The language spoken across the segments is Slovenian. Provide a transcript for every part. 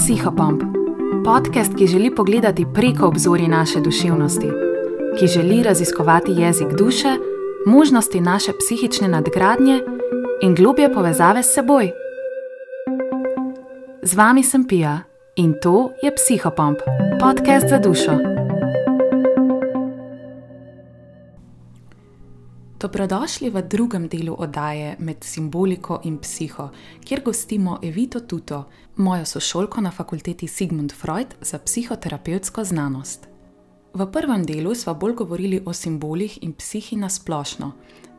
Psihopomp, podcast, ki želi pogledati preko obzori naše duševnosti, ki želi raziskovati jezik duše, možnosti naše psihične nadgradnje in globje povezave s seboj. Z vami sem Pija in to je Psihopomp, podcast za dušo. Dobrodošli v drugem delu oddaje med simboliko in psiho, kjer gostimo Evito Tuto, mojo sošolko na fakulteti Sigmund Freud za psihoterapevtsko znanost. V prvem delu smo bolj govorili o simbolih in psihi na splošno,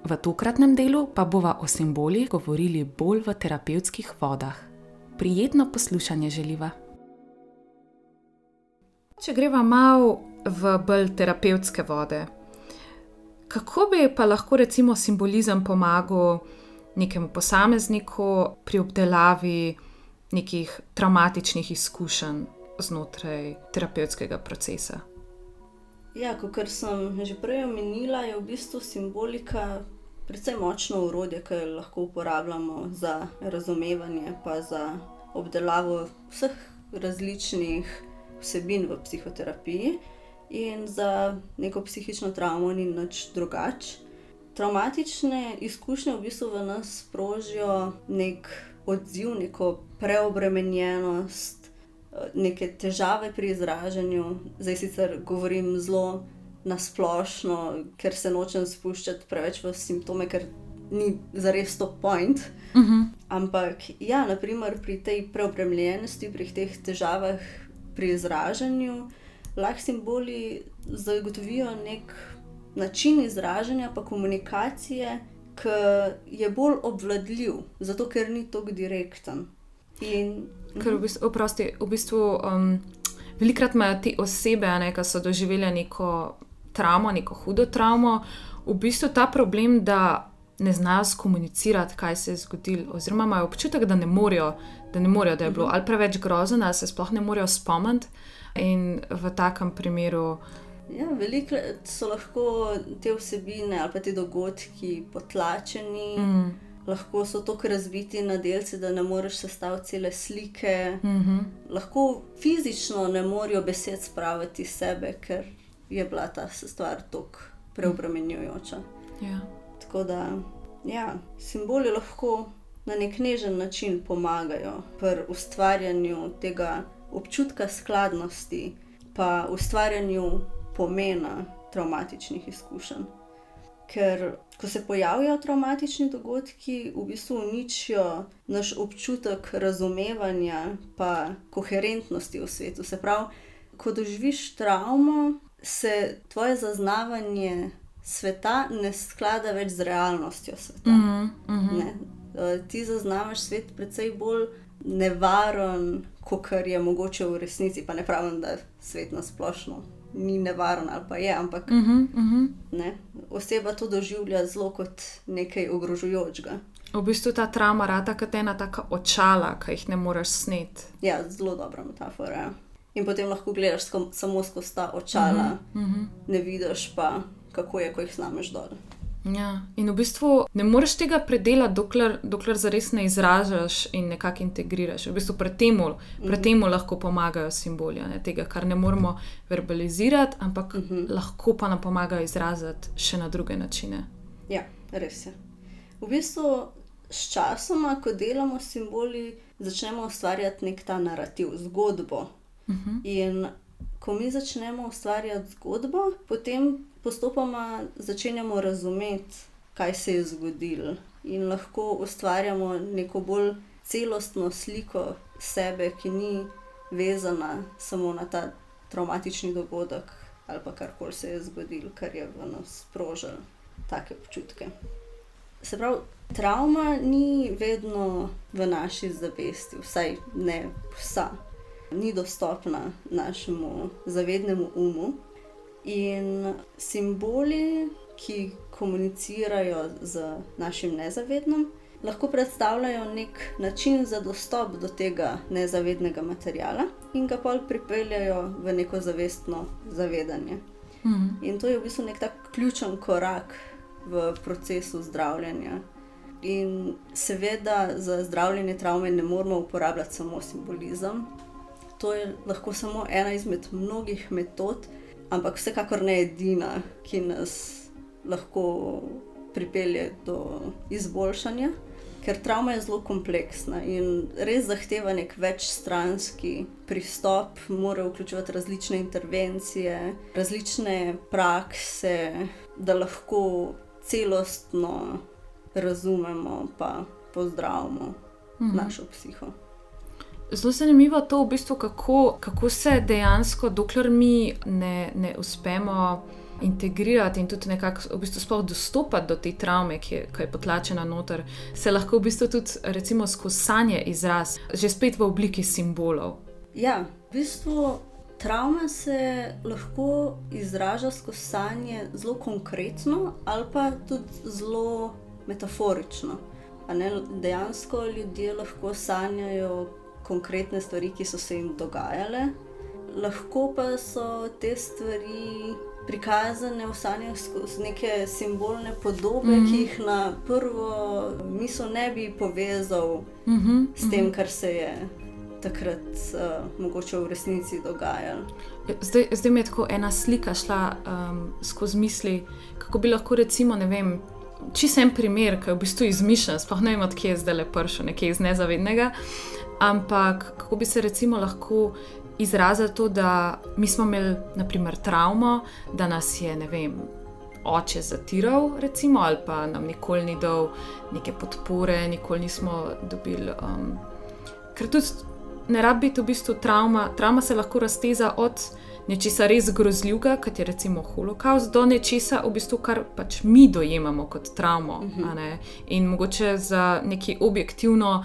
v tokratnem delu pa bova o simbolih govorili bolj v terapevtskih vodah. Prijetno poslušanje želiva. Če greva malo v bolj terapevtske vode, Kako bi pa lahko recimo simbolizem pomagal nekemu posamezniku pri obdelavi nekih traumatičnih izkušenj znotraj terapevtskega procesa? Ja, kot sem že prej omenila, je v bistvu simbolika precej močno urodje, ki jo lahko uporabljamo za razumevanje, pa za obdelavo vseh različnih vsebin v psihoterapiji in za neko psihično travmo ni nič drugače. Traumatične izkušnje v bistvu v nas sprožijo nek odziv, neko preobremenjenost, neke težave pri izražanju. Zdaj sicer govorim zelo nasplošno, ker se nočem spuščati preveč v simptome, ker ni zares to point. Uh mhm. -huh. Ampak ja, naprimer pri tej preobremenjenosti, pri teh težavah pri izražanju lahko simboli zagotovijo nek način izražanja, pa komunikacije, ki je bolj obvladljiv, zato ker ni tako direkten. In, ker v bistvu, oprosti, v bistvu um, velikrat imajo te osebe, ki so doživele neko travmo, neko hudo travmo, v bistvu ta problem, da. Ne znajo komunicirati, kaj se je zgodilo, oziroma imajo občutek, da ne morejo, da, ne morejo, da je bilo mhm. ali preveč grozno, da se sploh ne morejo spomniti. In v takem primeru. Ja, Veliko so lahko te vsebine ali pa ti dogodki potlačeni, mm. lahko so tako razviti na delce, da ne moreš sestaviti cele slike. Mm -hmm. Lahko fizično ne morejo besed spraviti sebe, ker je bila ta stvar tako preobremenjujoča. Ja. Tako da, ja, simboli lahko na nek nežen način pomagajo pri ustvarjanju tega občutka skladnosti, pa ustvarjanju pomena traumatičnih izkušenj. Ker, ko se pojavijo traumatični dogodki, v bistvu uničijo naš občutek razumevanja in koherentnosti v svetu. Se pravi, ko doživiš travmo, se tvoje zaznavanje sveta ne sklada več z realnostjo sveta. Mm -hmm. Ti zaznavaš svet precej bolj nevaren, kot je mogoče v resnici. Pa ne pravim, da svet na splošno ni nevaren ali pa je, ampak uh -huh, uh -huh. Ne, oseba to doživlja zelo kot nekaj ogrožujočega. V bistvu ta trauma rata kot ena taka očala, ki jih ne moreš sneti. Ja, zelo dobra metafora. Ja. In potem lahko gledaš samo skozi ta očala, uh -huh, uh -huh. ne vidiš pa, kako je, ko jih znameš dol. Ja, in v bistvu ne moreš tega predelati, dokler, dokler zares ne izražaš in nekako integriraš. V bistvu pred tem mhm. lahko pomagajo simboli, ne, tega, kar ne moremo verbalizirati, ampak uh mhm. -huh. lahko pa nam pomagajo izraziti še na druge načine. Ja, res je. V bistvu s časom, ko delamo s simboli, začnemo ustvarjati nek ta narativ, zgodbo. Uh mhm. -huh. In ko mi začnemo ustvarjati zgodbo, potem postopoma začenjamo razumeti, kaj se je zgodilo, in lahko ustvarjamo neko bolj celostno sliko sebe, ki ni vezana samo na ta traumatični dogodek ali pa karkoli se je zgodilo, kar je v nas sprožilo take občutke. Se pravi, travma ni vedno v naši zavesti, vsaj ne vsa. Ni dostopna našemu zavednemu umu, In simboli, ki komunicirajo z našim nezavednim, lahko predstavljajo nek način za dostop do tega nezavednega materijala in ga pa pripeljajo v neko zavestno zavedanje. Mm. In to je v bistvu nek tak ključen korak v procesu zdravljenja. In seveda za zdravljenje travme ne moramo uporabljati samo simbolizem, to je lahko samo ena izmed mnogih metod, ampak vsekakor ne edina, ki nas lahko pripelje do izboljšanja. Ker travma je zelo kompleksna in res zahteva nek večstranski pristop, mora vključevati različne intervencije, različne prakse, da lahko celostno razumemo in pozdravimo mhm. našo psiho. Zelo zanimivo je to, v bistvu, kako, kako se dejansko, dokler mi ne, ne uspemo integrirati in tudi nekako v bistvu dostopati do te travme, ki je, ki je potlačena noter, se lahko v bistvu tudi recimo skozi sanje izraz, že spet v obliki simbolov. Ja, v bistvu travma se lahko izraža skozi sanje zelo konkretno ali pa tudi zelo metaforično. Ne, dejansko ljudje lahko sanjajo konkretne stvari, ki so se jim dogajale, lahko pa so te stvari prikazane v sanjah skozi neke simbolne podobe, mm -hmm. ki jih na prvo misel ne bi povezal mm -hmm. s tem, mhm. kar se je takrat uh, mogoče v resnici dogajalo. Zdaj, zdaj mi je tako ena slika šla um, skozi misli, kako bi lahko recimo, ne vem. Čisto en primer, ki je v bistvu izmišljen, sploh ne vem, odkje je zdaj le pršel, nekje iz nezavednega. Ampak kako bi se recimo lahko izrazili to, da mi smo imeli, naprimer, travmo, da nas je, ne vem, oče zatiral, recimo, ali pa nam nikoli ni dal neke podpore, nikoli nismo dobili. Um, ker tudi ne rabi biti v bistvu travma, travma se lahko razteza od nečesa res grozljivega, kot je recimo holokaust, do nečesa, v bistvu, kar pač mi dojemamo kot travmo. Uh mhm. -huh. In mogoče za neki objektivno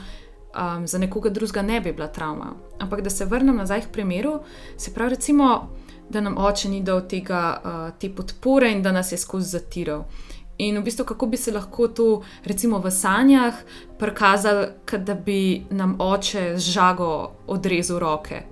um, za nekoga drugega ne bi bila travma. Ampak da se vrnem nazaj k primeru, se pravi, recimo, da nam oče ni dal tega, uh, te podpore in da nas je skozi zatiral. In v bistvu, kako bi se lahko to, recimo v sanjah, prikazali, da bi nam oče z žago odrezal roke.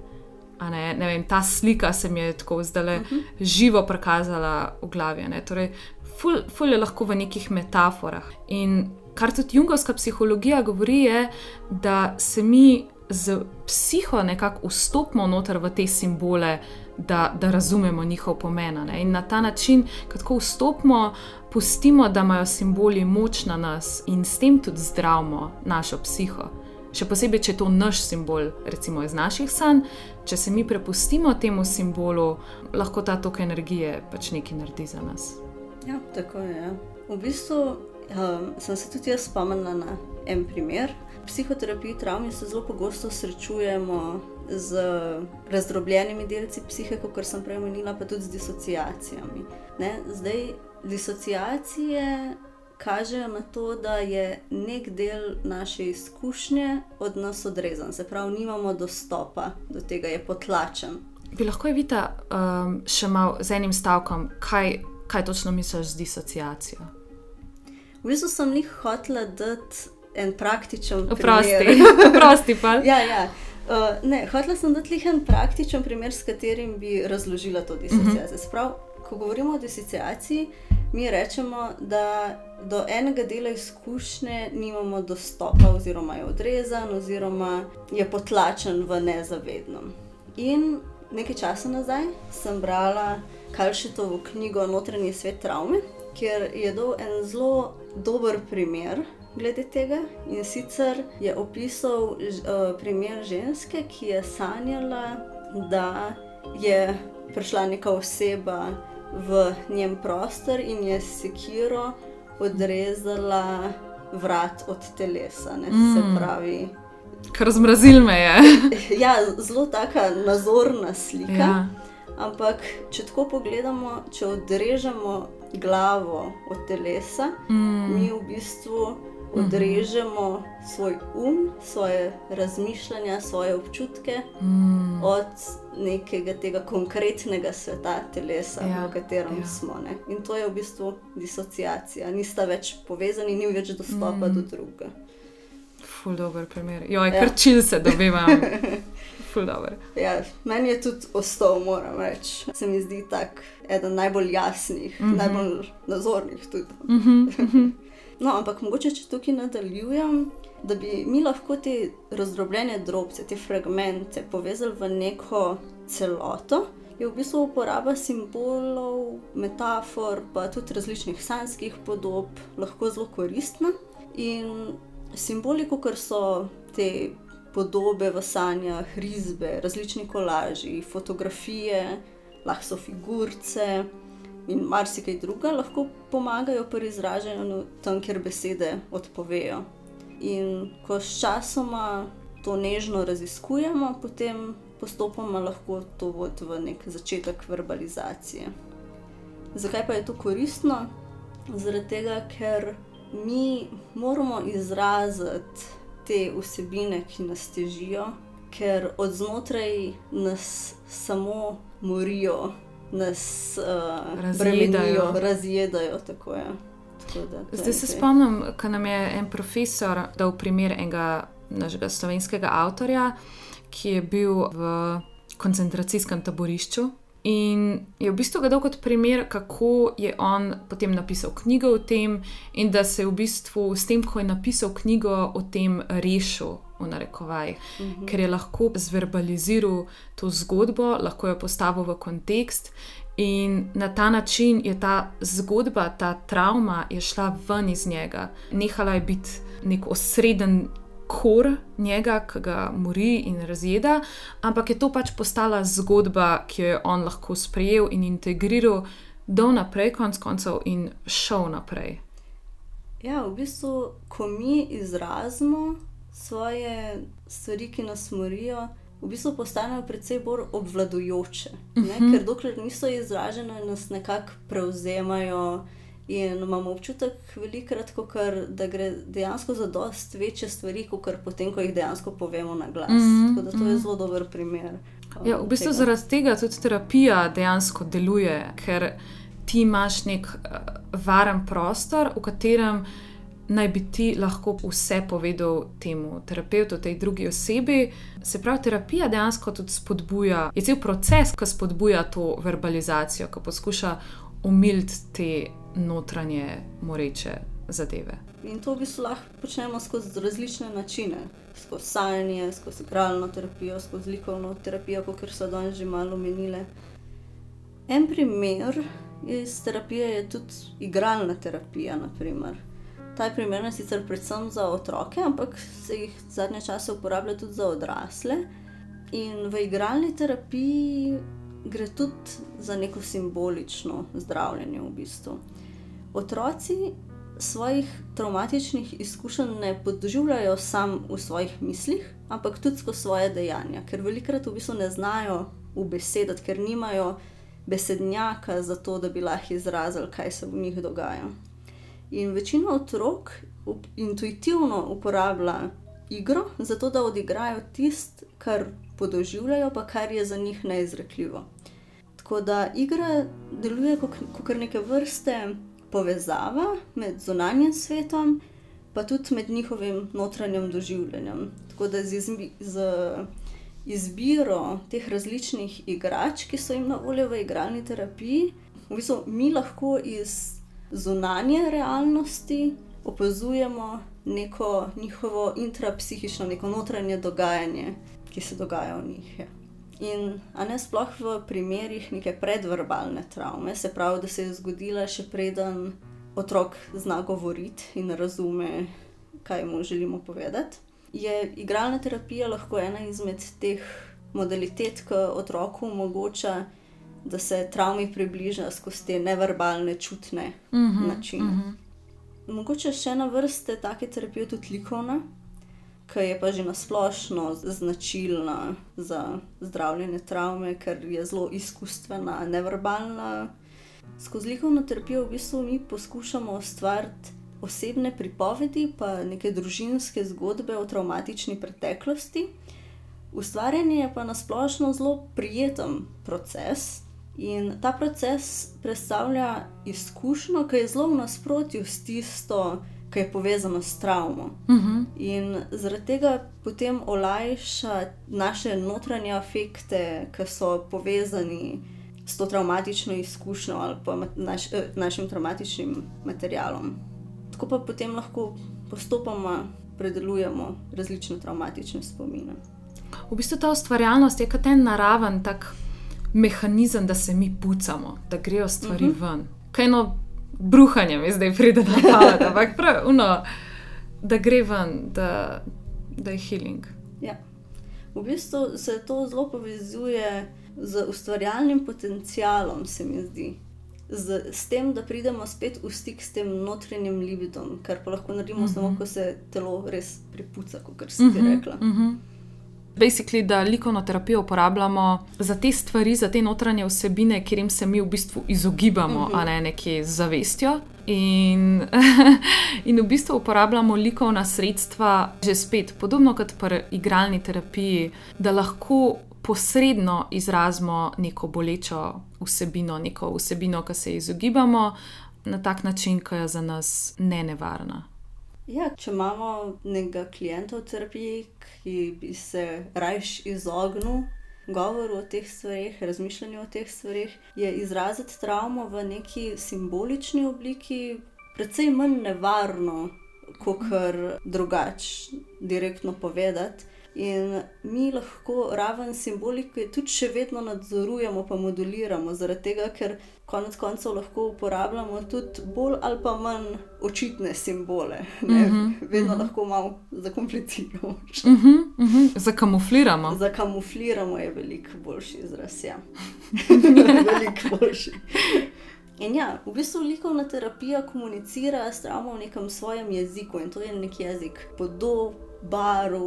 Ne? Ne vem, ta slika se mi je tako zdaj uh mhm. -huh. živo prikazala v glavi. Torej, ful, ful je lahko v nekih metaforah. In kar tudi jungovska psihologija govori, je, da se mi z psiho nekako vstopimo noter v te simbole, da, da razumemo njihov pomen. Ne? In na ta način, kako vstopimo, pustimo, da imajo simboli moč na nas in s tem tudi zdravimo našo psiho. Še posebej, če je to naš simbol, recimo iz naših sanj, če se mi prepustimo temu simbolu, lahko ta tok energije pač nekaj naredi za nas. Ja, tako je. Ja. V bistvu um, sem se tudi jaz spomnila na en primer. V psihoterapiji travmi se zelo pogosto srečujemo z razdrobljenimi delci psihe, kot sem prej omenila, pa tudi z disociacijami. Ne? Zdaj, disociacije kažejo na to, da je nek del naše izkušnje od nas odrezan, se pravi, nimamo dostopa do tega, je potlačen. Bi lahko je videti um, še malo z enim stavkom, kaj, kaj točno misliš z disociacijo? V bistvu sem jih hotela dati en praktičen primer. Prosti, pa. ja, ja. Uh, ne, hotela sem dati en praktičen primer, s katerim bi razložila to disociacijo. Uh -huh. Ko govorimo o disociaciji, mi rečemo, da do enega dela izkušnje nimamo dostopa, oziroma je odrezan, oziroma je potlačen v nezavednem. In nekaj časa nazaj sem brala Kalšitovo knjigo Notranji svet travme, kjer je dal en zelo dober primer glede tega. In sicer je opisal uh, primer ženske, ki je sanjala, da je prišla neka oseba v njen prostor in je sekiro odrezala vrat od telesa. Ne, mm. Se pravi. Kar zmrazil me je. ja, zelo taka nazorna slika. Ja. Ampak, če tako pogledamo, če odrežemo glavo od telesa, mm. mi v bistvu mhm. odrežemo mm -hmm. svoj um, svoje razmišljanja, svoje občutke mm. od nekega tega konkretnega sveta telesa, ja. v katerem ja. smo. Ne? In to je v bistvu disociacija, nista več povezani, ni več dostopa mm. do drugega. Ful dobr primer. Jo, ja. krčil se dobivam. Ja, meni je tudi ostal, moram reči. Se mi zdi tak eden najbolj jasnih, mm -hmm. najbolj nazornih tudi. Mm -hmm. no, ampak mogoče, če tukaj nadaljujem, Da bi mi lahko te razdrobljene drobce, te fragmente povezali v neko celoto, je v bistvu uporaba simbolov, metafor, pa tudi različnih sanskih podob lahko zelo koristna. In simboli, kot so te podobe v sanjah, risbe, različni kolaži, fotografije, lahko so figurice in marsikaj druga, lahko pomagajo pri izražanju tam, kjer besede odpovejo. In ko s časoma to nežno raziskujemo, potem postopoma lahko to vodi v nek začetek verbalizacije. Zakaj pa je to koristno? Zaradi tega, ker mi moramo izraziti te vsebine, ki nas težijo, ker od znotraj nas samo morijo, nas uh, razjedajo. razjedajo tako je. Zdaj se spomnim, ko nam je en profesor dal primer enega našega slovenskega avtorja, ki je bil v koncentracijskem taborišču. In je v bistvu dal kot primer, kako je on potem napisal knjigo o tem, in da se je v bistvu s tem, ko je napisal knjigo o tem, rešil, v narekovaj, uh -huh. ker je lahko zverbaliziral to zgodbo, lahko jo postavil v kontekst. In na ta način je ta zgodba, ta travma, šla ven iz njega. Nehala je biti nek osreden kor njega, ki ga mori in razjeda, ampak je to pač postala zgodba, ki jo je on lahko sprejel in integriral do naprej, konc koncev, in šel naprej. Ja, v bistvu, ko mi izrazimo svoje stvari, ki nas morijo, v bistvu postanejo precej bolj obvladujoče. Uh mhm. -huh. Ker dokler niso izražene, nas nekako prevzemajo. In imamo občutek, velikrat, kar, da gre dejansko za dosti večje stvari, kot potem, ko jih dejansko povemo na glas. Mm -hmm. Tako da to je mhm. zelo dober primer. Ja, v bistvu tega. zaradi tega tudi terapija dejansko deluje, ker ti imaš nek uh, varen prostor, v katerem naj bi ti lahko vse povedal temu terapeutu, tej drugi osebi. Se pravi, terapija dejansko tudi spodbuja, je cel proces, ki spodbuja to verbalizacijo, ki poskuša umiliti te notranje moreče zadeve. In to v bistvu lahko počnemo skozi različne načine, skozi sanjanje, skozi igralno terapijo, skozi likovno terapijo, kot so danes že malo menile. En primer iz terapije je tudi igralna terapija. Naprimer. Ta je primerna sicer predvsem za otroke, ampak se jih zadnje čase uporablja tudi za odrasle. In v igralni terapiji gre tudi za neko simbolično zdravljenje v bistvu otroci svojih traumatičnih izkušenj ne podživljajo samo v svojih mislih, ampak tudi skozi svoje dejanja, ker velikrat v bistvu ne znajo ubesedati, ker nimajo besednjaka za to, da bi lahko izrazili, kaj se v njih dogaja. In večina otrok intuitivno uporablja igro, zato da odigrajo tisto, kar podoživljajo, pa kar je za njih neizrekljivo. Tako da igra deluje kot neke vrste povezava med zunanjim svetom, pa tudi med njihovim notranjim doživljanjem. Tako da z, izbi, z izbiro teh različnih igrač, ki so jim na voljo v igralni terapiji, v bistvu mi lahko iz zunanje realnosti opazujemo neko njihovo intrapsihično, neko notranje dogajanje, ki se dogaja v njih. Ja. In ne sploh v primerih neke predverbalne travme, se pravi, da se je zgodila še preden otrok zna govoriti in razume, kaj mu želimo povedati. Je igralna terapija lahko ena izmed teh modalitet, ki otroku omogoča, da se travmi približa skozi te neverbalne, čutne uh mhm, -huh, načine. Uh mhm. -huh. Mogoče še ena vrsta take terapije, tudi likovna, ki je pa že nasplošno značilna za zdravljenje travme, ker je zelo izkustvena, neverbalna. Skozi likovno terapijo v bistvu mi poskušamo ustvariti osebne pripovedi, pa neke družinske zgodbe o traumatični preteklosti. Ustvarjanje je pa nasplošno zelo prijeten proces. In ta proces predstavlja izkušnjo, ki je zelo v nasprotju s tisto, ki je povezano s travmo. Uh mhm. -huh. In zaradi tega potem olajša naše notranje afekte, ki so povezani s to traumatično izkušnjo ali pa naš, eh, našim traumatičnim materialom. Tako pa potem lahko postopoma predelujemo različne traumatične spomine. V bistvu ta ustvarjalnost je kot en naraven tak mehanizem, da se mi pucamo, da grejo stvari uh mhm. -huh. ven. Kaj eno bruhanje mi zdaj pride na pamet, ampak prav, uno, da gre ven, da, da je healing. Ja. V bistvu se to zelo povezuje z ustvarjalnim potencialom, se mi zdi. Z, s tem, da pridemo spet v stik s tem notranjim libidom, kar pa lahko naredimo uh -huh. samo, mhm. ko se telo res pripuca, kot si uh -huh, ti rekla. Uh -huh. Basically, da likovno terapijo uporabljamo za te stvari, za te notranje vsebine, kjer jim se mi v bistvu izogibamo, uh -huh. a ne nekje z zavestjo. In, in v bistvu uporabljamo likovna sredstva, že spet, podobno kot pri igralni terapiji, da lahko posredno izrazimo neko bolečo vsebino, neko vsebino, ki se izogibamo na tak način, ki je za nas ne nevarna. Ja, če imamo nekega klienta v terapiji, ki bi se rajš izognil govoru o teh stvarih, razmišljanju o teh stvarih, je izraziti travmo v neki simbolični obliki precej manj nevarno, kot kar drugače direktno povedati. In mi lahko raven simbolike tudi še vedno nadzorujemo, pa moduliramo, zaradi tega, ker konec koncev lahko uporabljamo tudi bolj ali pa manj očitne simbole. Uh mhm, -huh, vedno uh mhm. -huh. lahko malo zakompliciramo. Uh -huh, uh -huh. Zakamufliramo. Zakamufliramo je veliko boljši izraz. Ja. veliko boljši. In ja, v bistvu likovna terapija komunicira s travmo v nekem svojem jeziku in to je nek jezik podob barv,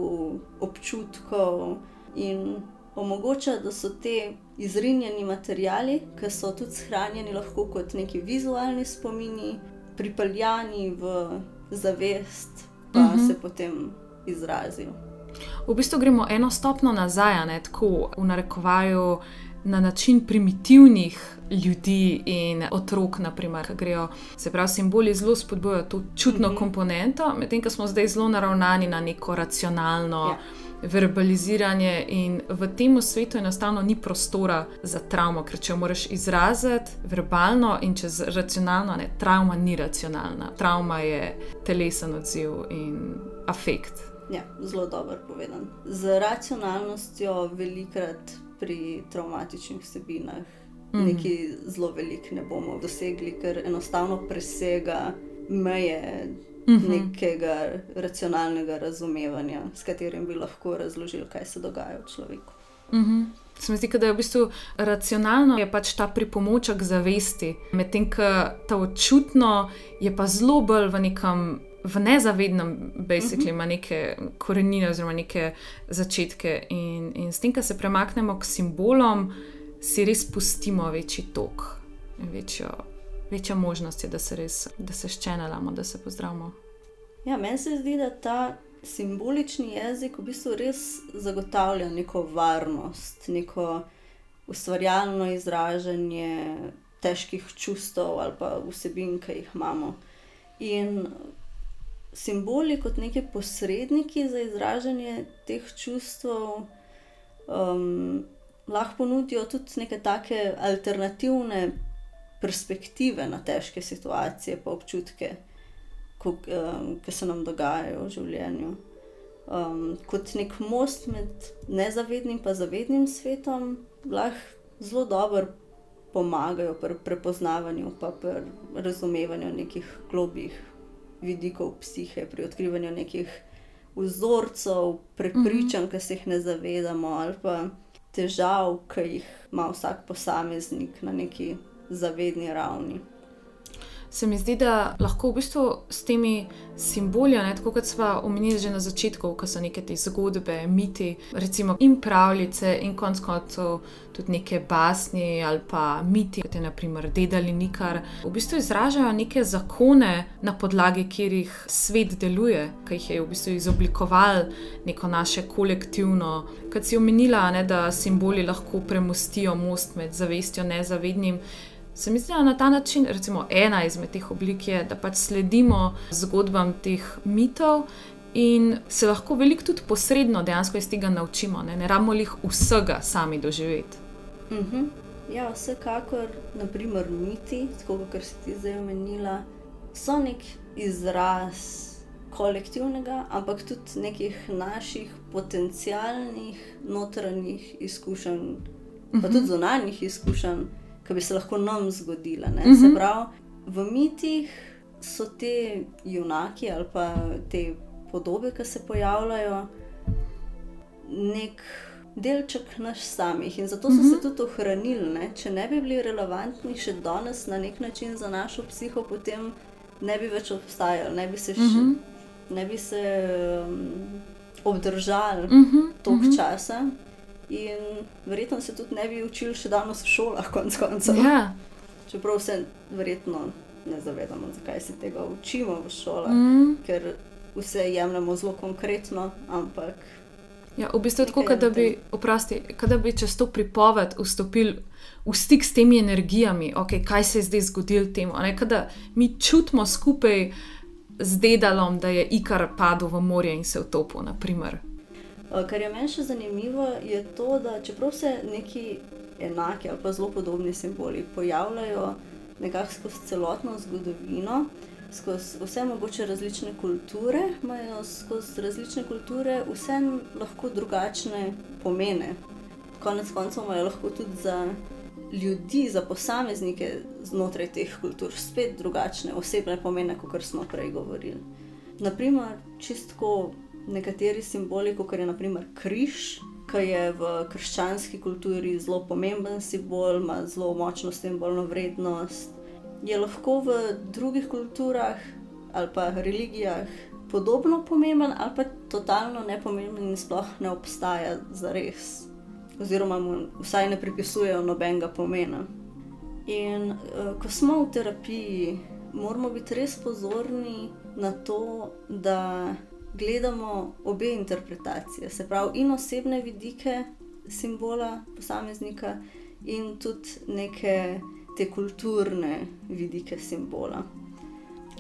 občutkov in omogoča, da so te izrinjeni materiali, ki so tudi shranjeni lahko kot neki vizualni spomini, pripeljani v zavest, pa uh mhm. -huh. se potem izrazijo. V bistvu gremo eno stopno nazaj, ne tako v narekovaju na način primitivnih ljudi in otrok, naprimer, ki grejo. Se pravi, simboli zelo spodbujajo to čutno mm -hmm. komponento, medtem ko smo zdaj zelo naravnani na neko racionalno. Yeah. Ja. Verbaliziranje in v tem svetu enostavno ni prostora za travmo, ker če jo moraš izraziti verbalno in čez racionalno, ne, travma ni racionalna. Travma je telesen odziv in afekt. Ja, zelo dobro povedan. Z racionalnostjo velikrat pri traumatičnih vsebinah mm. nekaj zelo velik ne bomo dosegli, ker enostavno presega meje mm -hmm. nekega racionalnega razumevanja, s katerim bi lahko razložili, kaj se dogaja v človeku. Mm -hmm. Se mi zdi, da je v bistvu racionalno je pač ta pripomoček zavesti, medtem ko ta očutno je pa zelo bolj v nekem. V nezavednem, basically, ima neke korenine, oziroma neke začetke, in, in s tem, ko se premaknemo k simbolom, si res pustimo večji tok, večjo, večjo možnost, da se res, da se ščenelamo, da se pozdravimo. Ja, meni se zdi, da ta simbolični jezik v bistvu res zagotavlja neko varnost, neko ustvarjalno izražanje težkih čustev ali pa vsebin, ki jih imamo. In simboli kot neki posredniki za izražanje teh čustev. Um, lahko ponudijo tudi neke take alternativne perspektive na težke situacije, pa občutke, ki um, se nam dogajajo v življenju. Um, kot nek most med nezavednim in zavednim svetom, lahko zelo dobro pomagajo pri prepoznavanju in razumevanju nekih globih vidikov psihe, pri odkrivanju nekih vzorcev, prepričanj, mm -hmm. ki se jih ne zavedamo, ali pa težav, ki jih ima vsak posameznik na neki zavedni ravni. Se mi zdi, da lahko v bistvu s temi simboli, tako kot smo omenili že na začetku, ko so neke te zgodbe, miti, recimo in pravljice, in konec koncev tudi neke basni ali pa miti, kot je naprimer Dedali Nikar, v bistvu izražajo neke zakone, na podlagi katerih svet deluje, ki jih je v bistvu izoblikoval neko naše kolektivno. Kot si omenila, ne, da simboli lahko premostijo most med zavestjo in nezavednim. Se mi zdi, da na ta način, recimo, ena izmed teh oblik je, da pač sledimo zgodbam teh mitov in se lahko veliko tudi posredno dejansko iz tega naučimo, ne, ne rabimo jih vsega sami doživeti. Uh mhm. -huh. Ja, vsekakor, naprimer, miti, tako kot si ti zdaj omenila, so nek izraz kolektivnega, ampak tudi nekih naših potencialnih notranjih izkušenj, uh -huh. pa tudi mhm. zunanjih izkušenj, ki bi se lahko nam zgodile. Uh -huh. Se mhm. pravi, v mitih so te junaki ali pa te podobe, ki se pojavljajo, nek delček naš samih in zato so uh -huh. se tudi ohranili. Ne? Če ne bi bili relevantni še danes na nek način za našo psiho, potem ne bi več obstajali, ne bi se, uh -huh. ne bi se um, obdržali uh -huh. toliko uh -huh. časa. In verjetno se tudi ne bi učili še danes v šolah, konc koncev. Ja. Čeprav se verjetno ne zavedamo, zakaj se tega učimo v šolah, mm. ker vse jemljemo zelo konkretno. Ampak. Ja, v bistvu je tako, da bi, oprosti, da bi čez to pripoved vstopili v stik s temi energijami, okay, kaj se je zdaj zgodilo temu. Da mi čutimo skupaj z dedalom, da je ikar padel v morje in se utopil. Naprimer. Kar je meni še zanimivo, je to, da čeprav se neki enaki ali pa zelo podobni simboli pojavljajo nekako skozi celotno zgodovino, skozi vse mogoče različne kulture, imajo skozi različne kulture vse lahko drugačne pomene. Konec koncev imajo lahko tudi za ljudi, za posameznike znotraj teh kultur spet drugačne osebne pomene, kot smo prej govorili. Naprimer, čistko nekateri simboli, kot je naprimer križ. Ki je v krščanski kulturi zelo pomemben simbol, ima zelo močno simbolno vrednost, je lahko v drugih kulturah ali pa religijah podobno pomemben, ali pa totalno nepomemben in sploh ne obstaja za res, oziroma mu vsaj ne pripisujejo nobenega pomena. In uh, ko smo v terapiji, moramo biti res pozorni na to, da gledamo obe interpretacije, se pravi, in osebne vidike simbola posameznika, in tudi neke te kulturne vidike simbola.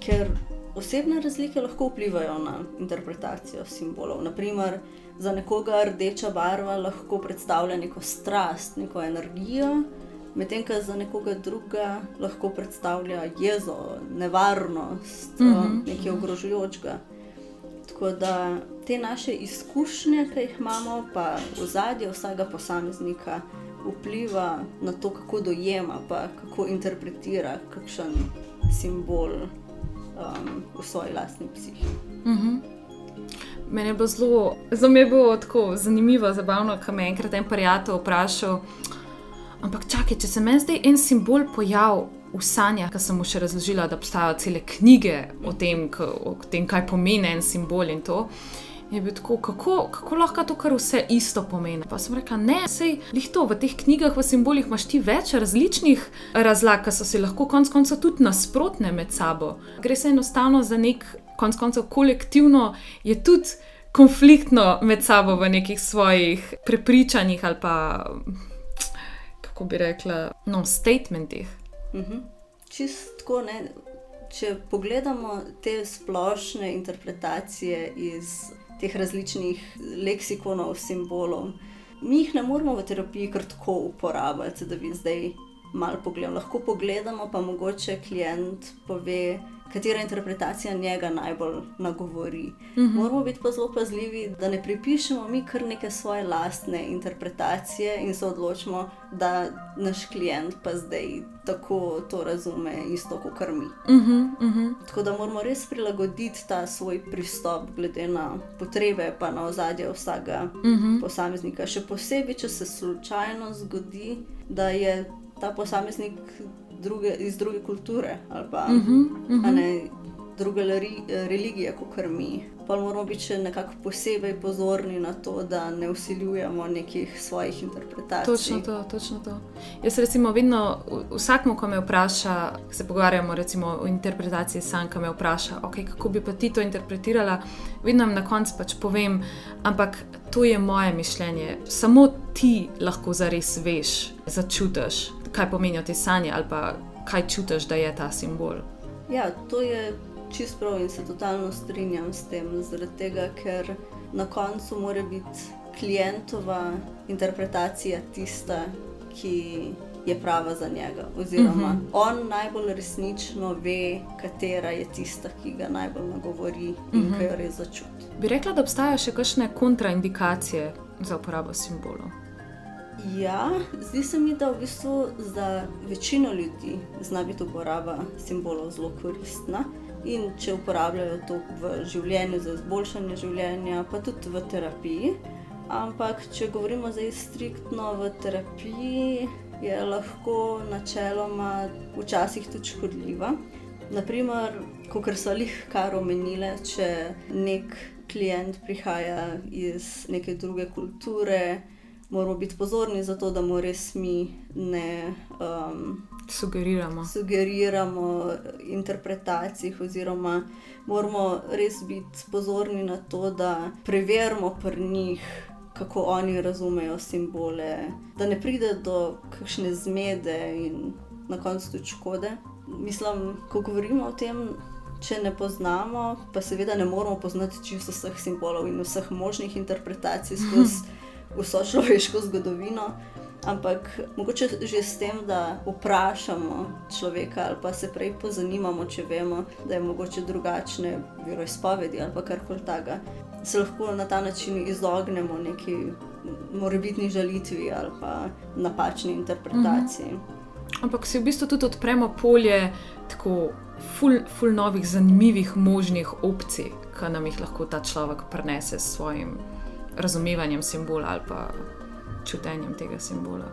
Ker osebne razlike lahko vplivajo na interpretacijo simbolov. Naprimer, za nekoga rdeča barva lahko predstavlja neko strast, neko energijo, medtem ko za nekoga druga lahko predstavlja jezo, nevarnost, mm -hmm. nekaj ogrožujočega. Tako da te naše izkušnje, ki jih imamo, pa v zadju vsega posameznika vpliva na to, kako dojema, pa kako interpretira kakšen simbol um, v svoji lastni psihi. Mhm. -huh. Mene bo zelo, zelo mi je bilo tako zanimivo, zabavno, ko me je enkrat en prijatelj vprašal. Ampak čakaj, če se meni zdaj en simbol pojavil v sanjah, ki sem mu še razložila, da obstajajo cele knjige o tem, o tem kaj pomeni en simbol in to je bil tako, kako, kako lahko to kar vse isto pomeni. Pa sem rekla, ne, sej jih to v teh knjigah, v simbolih imaš ti več različnih razlag, ki so si lahko konec koncev tudi nasprotne med sabo. Gre se enostavno za nek konec koncev kolektivno, je tudi konfliktno med sabo v nekih svojih prepričanjih ali pa, kako bi rekla, no, statementih. Mhm. Čistko ne. Če pogledamo te splošne interpretacije iz teh različnih leksikonov, simbolov. Mi jih ne moramo v terapiji kar tako uporabljati, da bi zdaj malo pogledali. Lahko pogledamo, pa mogoče klient pove, katera interpretacija njega najbolj nagovori. Mhm. -huh. Moramo biti pa zelo pazljivi, da ne pripišemo mi kar neke svoje lastne interpretacije in se odločimo, da naš klient pa zdaj tako to razume, isto kot mi. Uh -huh, uh -huh. Tako da moramo res prilagoditi ta svoj pristop, glede na potrebe, pa na ozadje vsakega mhm. -huh. posameznika. Še posebej, če se slučajno zgodi, da je ta posameznik druge, iz druge kulture ali pa uh -huh, uh -huh. ne, druge religije, kot mi. Pa moramo biti še nekako posebej pozorni na to, da ne usiljujemo nekih svojih interpretacij. Točno to, točno to. Jaz recimo vedno, vsakmo, ko me vpraša, se pogovarjamo recimo o interpretaciji sam, ko me vpraša, okay, kako bi pa ti to interpretirala, vedno jim na koncu pač povem, ampak to je moje mišljenje. Samo ti lahko zares veš, začutiš kaj pomenijo te sanje, ali pa kaj čutiš, da je ta simbol. Ja, to je čisto prav in se totalno strinjam s tem, zaradi tega, ker na koncu mora biti klientova interpretacija tista, ki je prava za njega. Oziroma, uh -huh. on najbolj resnično ve, katera je tista, ki ga najbolj nagovori in uh -huh. ki jo res začuti. Bi rekla, da obstajajo še kakšne kontraindikacije za uporabo simbolov? Ja, zdi se mi, da v bistvu za večino ljudi zna biti uporaba simbolov zelo koristna. In če uporabljajo to v življenju za izboljšanje življenja, pa tudi v terapiji. Ampak, če govorimo zdaj striktno v terapiji, je lahko načeloma včasih tudi škodljiva. Naprimer, kot so jih kar omenile, če nek klient prihaja iz neke druge kulture, moramo biti pozorni za to, da mu res mi ne um, sugeriramo. sugeriramo interpretacij, oziroma moramo res biti pozorni na to, da preverimo pri njih kako oni razumejo simbole, da ne pride do kakšne zmede in na koncu tudi škode. Mislim, ko govorimo o tem, če ne poznamo, pa seveda ne moramo poznati čisto vseh simbolov in vseh možnih interpretacij skozi vso človeško zgodovino. Ampak mogoče že s tem, da vprašamo človeka ali pa se prej pozanimamo, če vemo, da je mogoče drugačne veroizpovedi ali karkoli takega se lahko na ta način izognemo neki morebitni žalitvi ali pa napačni interpretaciji. -hmm. Ampak si v bistvu tudi odpremo polje tako ful, ful novih, zanimivih možnih opcij, ki nam jih lahko ta človek prenese s svojim razumevanjem simbola ali pa čutenjem tega simbola.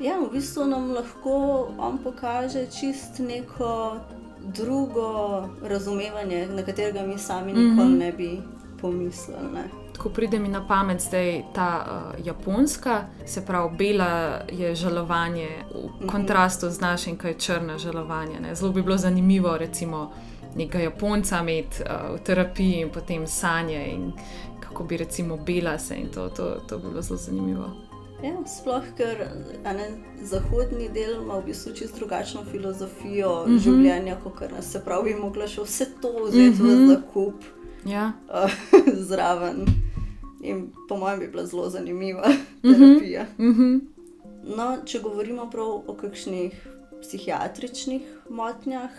Ja, v bistvu nam lahko on pokaže čist neko drugo razumevanje, na katerega mi sami nikoli mm -hmm. ne bi pomislili. Ne. Ko pride mi na pamet zdaj ta uh, japonska, se pravi, bela je žalovanje v mhm. kontrastu z našim, kaj je črna žalovanje. Ne. Zelo bi bilo zanimivo, recimo, nekaj japonca imeti uh, v terapiji in potem sanje, in kako bi recimo bela se in to, to, to bi bilo zelo zanimivo. Ja, sploh, ker ne, zahodni del ima v bistvu čisto drugačno filozofijo mm -hmm. življenja, kot nas, se pravi, bi mogla še vse to vzeti mm -hmm. v zakup ja. zraven. In po mojem bi bila zelo zanimiva mhm. terapija. Mm -hmm. no, če govorimo prav o kakšnih psihiatričnih motnjah,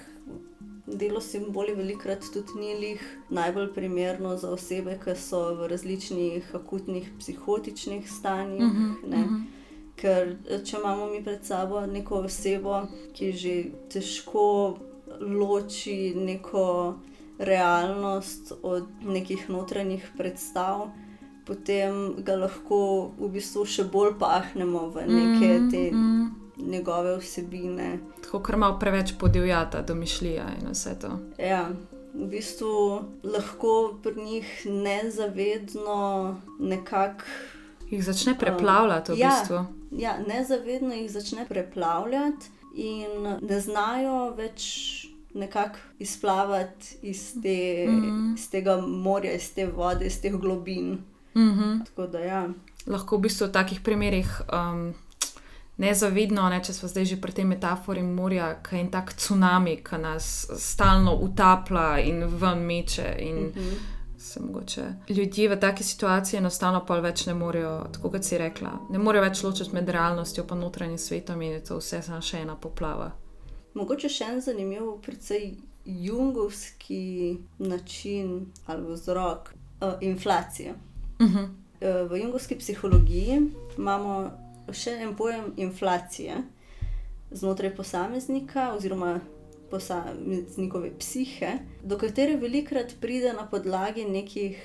delo simboli velikrat tudi ni lih najbolj primerno za osebe, ki so v različnih akutnih psihotičnih stanjih. Mm -hmm. Ker če imamo mi pred sabo neko osebo, ki že težko loči neko realnost od nekih notranjih predstav, potem ga lahko v bistvu še bolj pahnemo v neke mm, te mm. Njegove vsebine. Tako, ker ima preveč podivjata, domišljija in vse to. Ja. V bistvu lahko pri njih nezavedno nekako. Jih začne preplavljati, v ja, bistvu. Ja, nezavedno jih začne preplavljati, in ne znajo več nekako izplavati iz, te, mm -hmm. iz tega morja, iz te vode, iz teh globin. Mm -hmm. da, ja. Lahko v bistvu v takih primerih. Um, Nezavidno, ne, če smo zdaj že pri tej metafori morja, ki je en tak tsunami, ki nas stalno utaplja in ven meče. In uh mhm. -huh. mogoče, ljudje v taki situaciji enostavno pa več ne morejo, tako kot si rekla, ne morejo več ločiti med realnostjo in notranjim svetom in je to vse samo še ena poplava. Mogoče še en zanimiv, precej jungovski način ali vzrok uh, inflacije. Uh -huh. uh, v jungovski psihologiji imamo še en pojem inflacije znotraj posameznika oziroma posameznikove psihe, do katere velikrat pride na podlagi nekih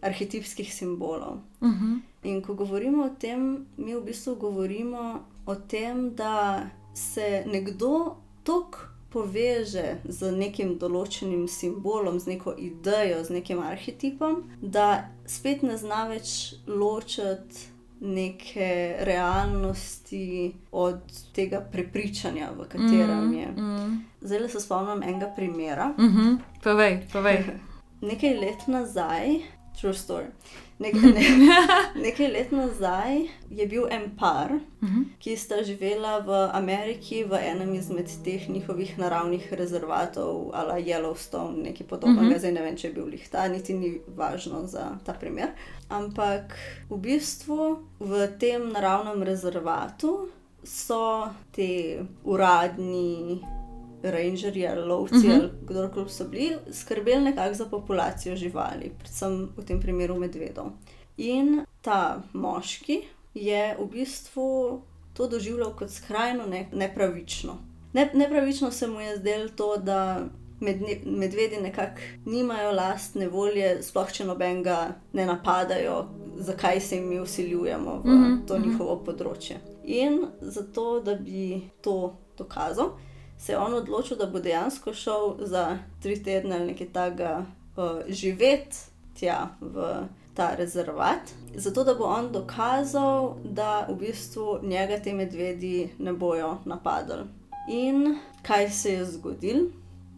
arhetipskih simbolov. Uh -huh. In ko govorimo o tem, mi v bistvu govorimo o tem, da se nekdo tako poveže z nekim določenim simbolom, z neko idejo, z nekim arhetipom, da spet ne zna več ločiti neke realnosti od tega prepričanja, v katerem mm, je. Mm. Zdaj se spomnim enega primera. Mm -hmm. Povej, povej. Nekaj let nazaj, true story. Nekaj, ne, nekaj let nazaj je bil en par, uh. -huh. ki sta živela v Ameriki v enem izmed teh njihovih naravnih rezervatov, ali Yellowstone, nekaj podobnega. Uh mhm. -huh. Zdaj ne vem, če je bil lihta, niti ni važno za ta primer. Ampak v bistvu v tem naravnem rezervatu so te uradni rangerji ali lovci uh -huh. ali kdorkoli so bili, skrbeli nekako za populacijo živali, predvsem v tem primeru medvedov. In ta moški je v bistvu to doživljal kot skrajno ne, nepravično. Ne, nepravično se mu je zdelo to, da med, medvedi nekako nimajo lastne volje, sploh če nobenega ne napadajo, zakaj se jim mi usiljujemo v uh -huh, to njihovo uh -huh. področje. In zato, da bi to dokazal, se je on odločil, da bo dejansko šel za tri tedne ali nekaj takega uh, živeti tja v ta rezervat, zato da bo on dokazal, da v bistvu njega te medvedi ne bojo napadali. In kaj se je zgodilo?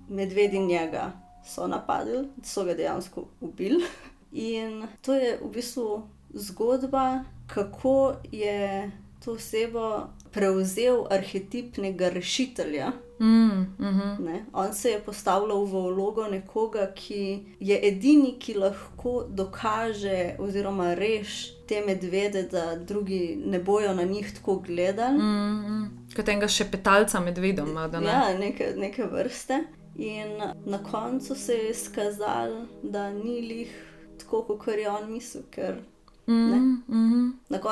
Medvedi njega so napadli, so ga dejansko ubili. In to je v bistvu zgodba, kako je to osebo prevzel arhetipnega rešitelja. Mm, mm -hmm. On se je postavljal v vlogo nekoga, ki je edini, ki lahko dokaže oziroma reši te medvede, da drugi ne bojo na njih tako gledali. Mm, mm. Kot enega šepetalca medvedom. Ne? Ja, neke, neke vrste. In na koncu se je izkazalo, da ni lih tako, kot je on mislil. Mm -hmm.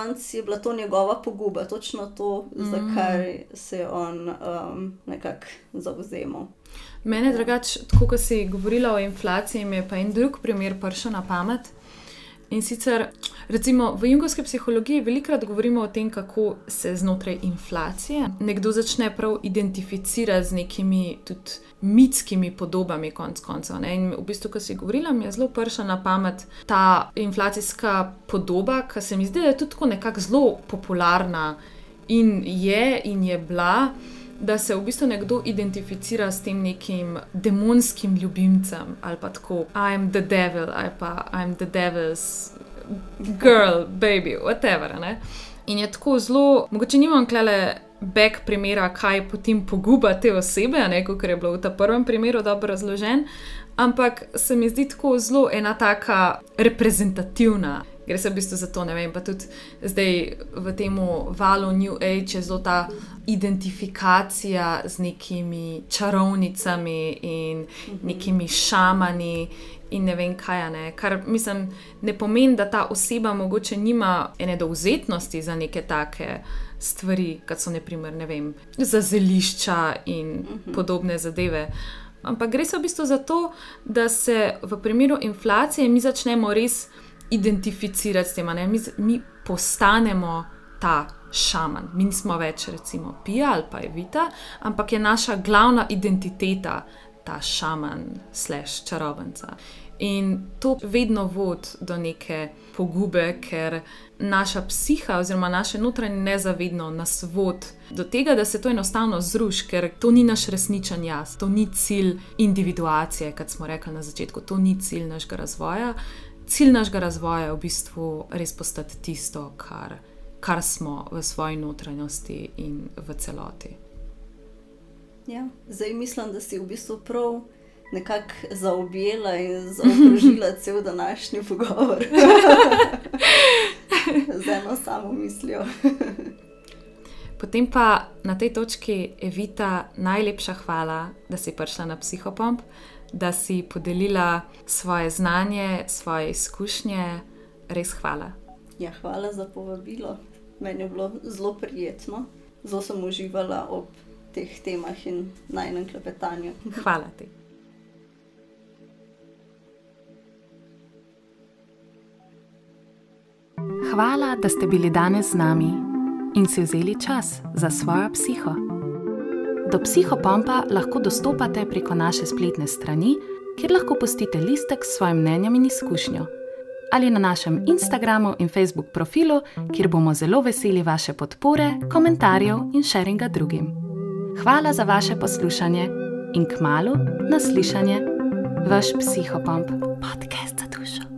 Koncu je bila to njegova poguba, točno to, mm -hmm. za kar se je on um, nekako zauzemal. Mene, drugače, ko si govorila o inflaciji, mi je pa en drug primer prišel na pamet. In sicer, recimo, v jungovski psihologiji velikokrat govorimo o tem, kako se znotraj inflacije nekdo začne prav identificirati z nekimi tudi mitskimi podobami, konc koncev. In v bistvu, ko si govorila, mi je zelo prša na pamet ta inflacijska podoba, ki se mi zdi, da je tudi nekako zelo popularna in je in je bila. Da se v bistvu nekdo identificira s tem nekim demonskim ljubimcem, ali pa tako, I'm the devil, ali pa I'm the devil's girl, baby, whatever. Ne? In je tako zelo, mogoče nimam klele back primera, kaj potem poguba te osebe, kot je bilo v tem prvem primeru dobro razložen, ampak se mi zdi tako zelo ena taka reprezentativna. Gre se v bistvu za to, ne vem, pa tudi zdaj v tem valu New Age je zelo ta identifikacija z nekimi čarovnicami in nekimi šamani in ne vem kaj. Ne. Kar mislim, ne pomeni, da ta oseba mogoče nima ene dovzetnosti za neke take stvari, kot so naprimer, ne vem, za zelišča in uh -huh. podobne zadeve. Ampak gre se v bistvu za to, da se v primeru inflacije mi začnemo res identificirati s tem, mi, mi postanemo ta šaman. Mi nismo več, recimo, pija ali pa evita, ampak je naša glavna identiteta ta šaman, slash čarovnica. In to vedno vodi do neke pogube, ker naša psiha oziroma naše notranje nezavedno nas vodi do tega, da se to enostavno zruši, ker to ni naš resničen jaz, to ni cilj individuacije, kot smo rekli na začetku, to ni cilj našega razvoja. Cilj našega razvoja je v bistvu res postati tisto, kar, kar smo v svoji notranjosti in v celoti. Ja, zdaj mislim, da si v bistvu prav nekako zaobjela in zaokrožila cel današnji pogovor. Z eno samo mislijo. Potem pa na tej točki, Evita, najlepša hvala, da si prišla na psihopomp, da si podelila svoje znanje, svoje izkušnje. Res hvala. Ja, hvala za povabilo. Meni je bilo zelo prijetno, zelo sem uživala ob teh temah in najnem klepetanju. Hvala ti. Hvala, da ste bili danes z nami in si vzeli čas za svojo psiho. Do psihopompa lahko dostopate preko naše spletne strani, kjer lahko postite listek s svojim mnenjem in izkušnjo, ali na našem Instagramu in Facebook profilu, kjer bomo zelo veseli vaše podpore, komentarjev in sharinga drugim. Hvala za vaše poslušanje in k malu naslišanje, vaš psihopomp podcast.